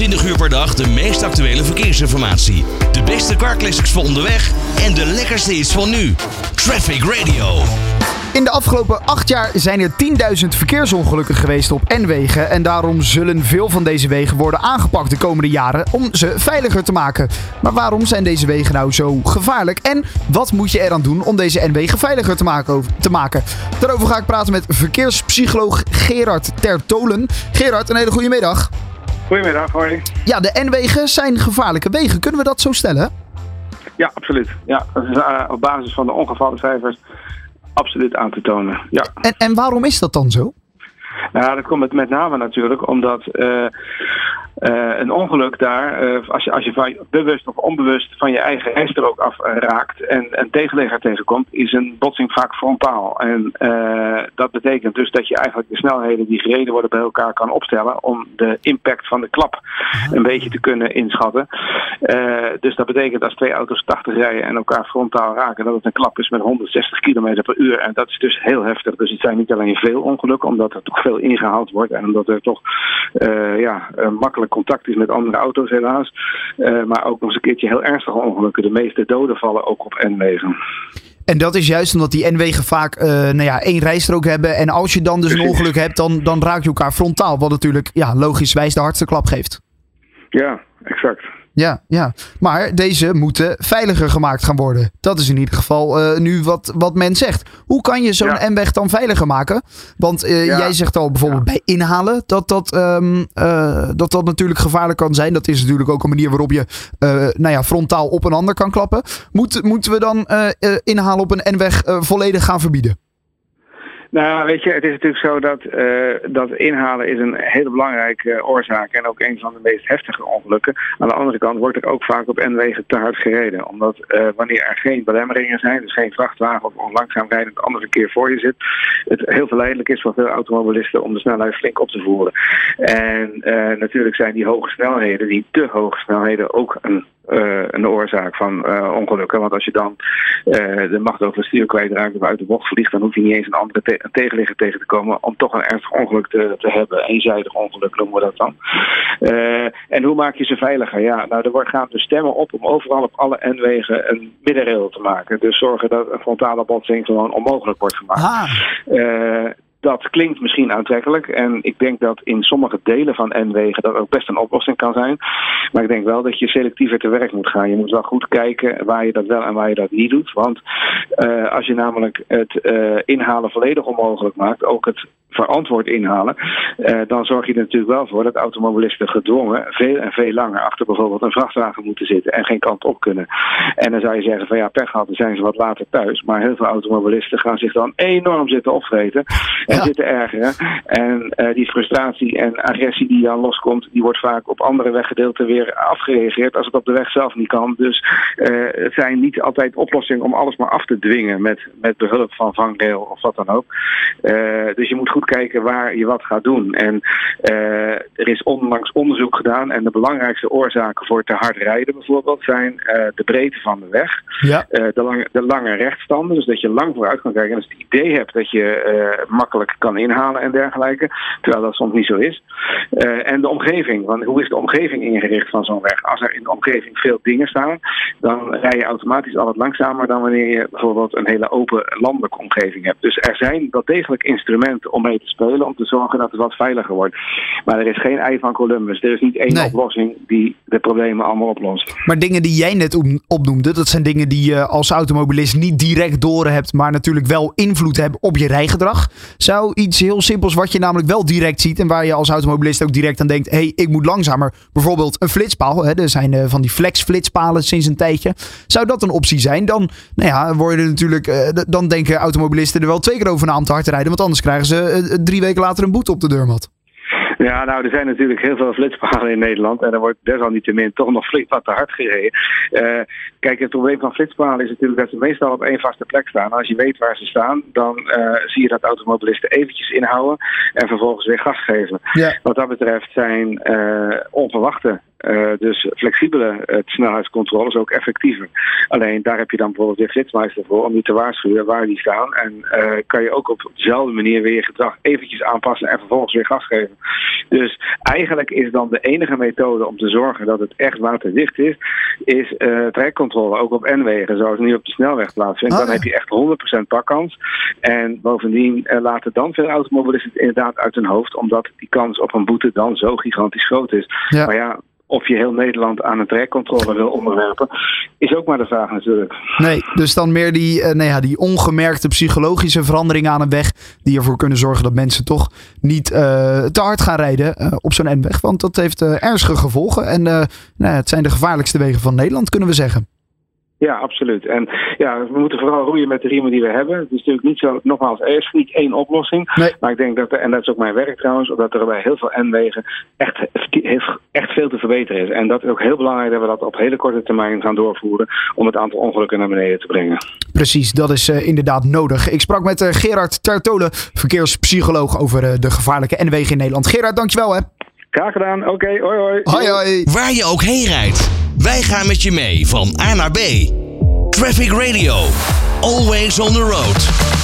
24 uur per dag de meest actuele verkeersinformatie. De beste carclassics voor onderweg en de lekkerste hits van nu. Traffic Radio. In de afgelopen acht jaar zijn er 10.000 verkeersongelukken geweest op N-wegen. En daarom zullen veel van deze wegen worden aangepakt de komende jaren om ze veiliger te maken. Maar waarom zijn deze wegen nou zo gevaarlijk? En wat moet je eraan doen om deze N-wegen veiliger te maken? Daarover ga ik praten met verkeerspsycholoog Gerard Tertolen. Gerard, een hele goede middag. Goedemiddag, hoi. Ja, de N-wegen zijn gevaarlijke wegen. Kunnen we dat zo stellen? Ja, absoluut. Ja, dat is uh, op basis van de ongevallencijfers absoluut aan te tonen. Ja. En, en waarom is dat dan zo? Nou, dat komt met name natuurlijk omdat uh, uh, een ongeluk daar, uh, als je, als je van, bewust of onbewust van je eigen rijstrook af raakt en een tegenligger tegenkomt, is een botsing vaak frontaal. En dat betekent dus dat je eigenlijk de snelheden die gereden worden bij elkaar kan opstellen om de impact van de klap een beetje te kunnen inschatten. dus dat betekent als twee auto's 80 rijden en elkaar frontaal raken, dat het een klap is met 160 km per uur. En dat is dus heel heftig. Dus het zijn niet alleen veel ongelukken, omdat er toch veel ingehaald wordt en omdat er toch ja, makkelijk contact is met andere auto's helaas. Uh, maar ook nog eens een keertje heel ernstige ongelukken. De meeste doden vallen ook op N-wegen. En dat is juist omdat die N-wegen vaak uh, nou ja, één rijstrook hebben. En als je dan dus een ongeluk hebt, dan, dan raak je elkaar frontaal. Wat natuurlijk ja, logischwijs de hardste klap geeft. Ja, exact. Ja, ja, maar deze moeten veiliger gemaakt gaan worden. Dat is in ieder geval uh, nu wat, wat men zegt. Hoe kan je zo'n ja. N-weg dan veiliger maken? Want uh, ja. jij zegt al bijvoorbeeld ja. bij inhalen dat dat, um, uh, dat dat natuurlijk gevaarlijk kan zijn. Dat is natuurlijk ook een manier waarop je nou ja, frontaal op een ander kan klappen. Moet, moeten we dan inhalen op een N-weg volledig gaan verbieden? Nou, weet je, het is natuurlijk zo dat, uh, dat inhalen is een hele belangrijke uh, oorzaak en ook een van de meest heftige ongelukken. Aan de andere kant wordt er ook vaak op N-wegen te hard gereden. Omdat uh, wanneer er geen belemmeringen zijn, dus geen vrachtwagen of langzaam rijdend ander verkeer voor je zit, het heel verleidelijk is voor veel automobilisten om de snelheid flink op te voeren. En natuurlijk zijn die hoge snelheden, die te hoge snelheden, ook een een oorzaak van uh, ongelukken. Want als je dan uh, de macht over het stuur kwijtraakt of uit de bocht vliegt, dan hoef je niet eens een andere te tegenligger tegen te komen om toch een ernstig ongeluk te, te hebben. Eenzijdig ongeluk noemen we dat dan. en hoe maak je ze veiliger? Ja, nou, er gaan dus stemmen op om overal op alle N-wegen een middenrail te maken. Dus zorgen dat een frontale botsing gewoon onmogelijk wordt gemaakt. Ah dat klinkt misschien aantrekkelijk. En ik denk dat in sommige delen van N-wegen dat ook best een oplossing kan zijn. Maar ik denk wel dat je selectiever te werk moet gaan. Je moet wel goed kijken waar je dat wel en waar je dat niet doet. Want uh, als je namelijk het uh, inhalen volledig onmogelijk maakt, ook het verantwoord inhalen, uh, dan zorg je er natuurlijk wel voor dat automobilisten gedwongen veel en veel langer achter bijvoorbeeld een vrachtwagen moeten zitten en geen kant op kunnen. En dan zou je zeggen van ja, pech gehad, dan zijn ze wat later thuis. Maar heel veel automobilisten gaan zich dan enorm zitten opvreten en ja. zitten ergeren. En uh, die frustratie en agressie die dan loskomt, die wordt vaak op andere weggedeelten weer afgereageerd als het op de weg zelf niet kan. Dus uh, het zijn niet altijd oplossingen om alles maar af te dwingen met, met behulp van vangrail of wat dan ook. Uh, dus je moet goed kijken waar je wat gaat doen. En er is onlangs onderzoek gedaan en de belangrijkste oorzaken voor te hard rijden bijvoorbeeld zijn de breedte van de weg, ja. de, lange, de lange rechtstanden, dus dat je lang vooruit kan kijken. En je het idee hebt dat je makkelijk kan inhalen en dergelijke, terwijl dat soms niet zo is. En de omgeving, want hoe is de omgeving ingericht van zo'n weg? Als er in de omgeving veel dingen staan, dan rij je automatisch al wat langzamer dan wanneer je bijvoorbeeld een hele open landelijke omgeving hebt. Dus er zijn wel degelijk instrumenten om mee te spelen, om te zorgen dat het wat veiliger wordt. Maar er is geen ei van Columbus. Er is niet één nee. oplossing die de problemen allemaal oplost. Maar dingen die jij net opnoemde, dat zijn dingen die je als automobilist niet direct door hebt, maar natuurlijk wel invloed hebben op je rijgedrag. Zou iets heel simpels wat je namelijk wel direct ziet en waar je als automobilist ook direct aan denkt, hé, hey, ik moet langzamer. Bijvoorbeeld een flitspaal, hè, er zijn uh, van die flex flitspalen sinds een tijdje. Zou dat een optie zijn? Dan, nou ja, worden natuurlijk, uh, dan denken automobilisten er wel twee keer over na om te hard te rijden, want anders krijgen ze uh, drie weken later een boete op de deurmat. Ja, nou, er zijn natuurlijk heel veel flitspalen in Nederland. En er wordt desalniettemin toch nog flink wat te hard gereden. Uh, kijk, het probleem van flitspalen is natuurlijk dat ze meestal op één vaste plek staan. Als je weet waar ze staan, dan uh, zie je dat automobilisten eventjes inhouden en vervolgens weer gas geven. Ja. Wat dat betreft zijn uh, onverwachte Uh, dus flexibele snelheidscontrole is ook effectiever. Alleen daar heb je dan bijvoorbeeld weer flitsmeister voor om die te waarschuwen waar die staan. En kan je ook op dezelfde manier weer je gedrag eventjes aanpassen en vervolgens weer gas geven. Dus eigenlijk is dan de enige methode om te zorgen dat het echt waterdicht is, is trekcontrole, ook op N-wegen, zoals nu op de snelweg plaatsvindt. Ah, dan heb je echt 100% pakkans. En bovendien laten dan veel automobilisten het inderdaad uit hun hoofd, omdat die kans op een boete dan zo gigantisch groot is. Ja. Maar ja, of je heel Nederland aan een trekcontrole wil onderwerpen, is ook maar de vraag natuurlijk. Nee, dus dan meer die, uh, nou ja, die ongemerkte psychologische veranderingen aan een weg. Die ervoor kunnen zorgen dat mensen toch niet uh, te hard gaan rijden uh, op zo'n N-weg. Want dat heeft ernstige gevolgen. En nou, het zijn de gevaarlijkste wegen van Nederland, kunnen we zeggen. Ja, absoluut. En ja, we moeten vooral roeien met de riemen die we hebben. Het is natuurlijk niet zo, nogmaals, er is niet één oplossing. Nee. Maar ik denk dat, er, en dat is ook mijn werk trouwens, dat er bij heel veel N-wegen echt, echt veel te verbeteren is. En dat is ook heel belangrijk dat we dat op hele korte termijn gaan doorvoeren om het aantal ongelukken naar beneden te brengen. Precies, dat is uh, inderdaad nodig. Ik sprak met uh, Gerard Tertole, verkeerspsycholoog, over uh, de gevaarlijke N-wegen in Nederland. Gerard, dankjewel hè. Graag gedaan. Oké, okay, hoi hoi. Hoi hoi. Waar je ook heen rijdt. Wij gaan met je mee van A naar B. Traffic Radio. Always on the road.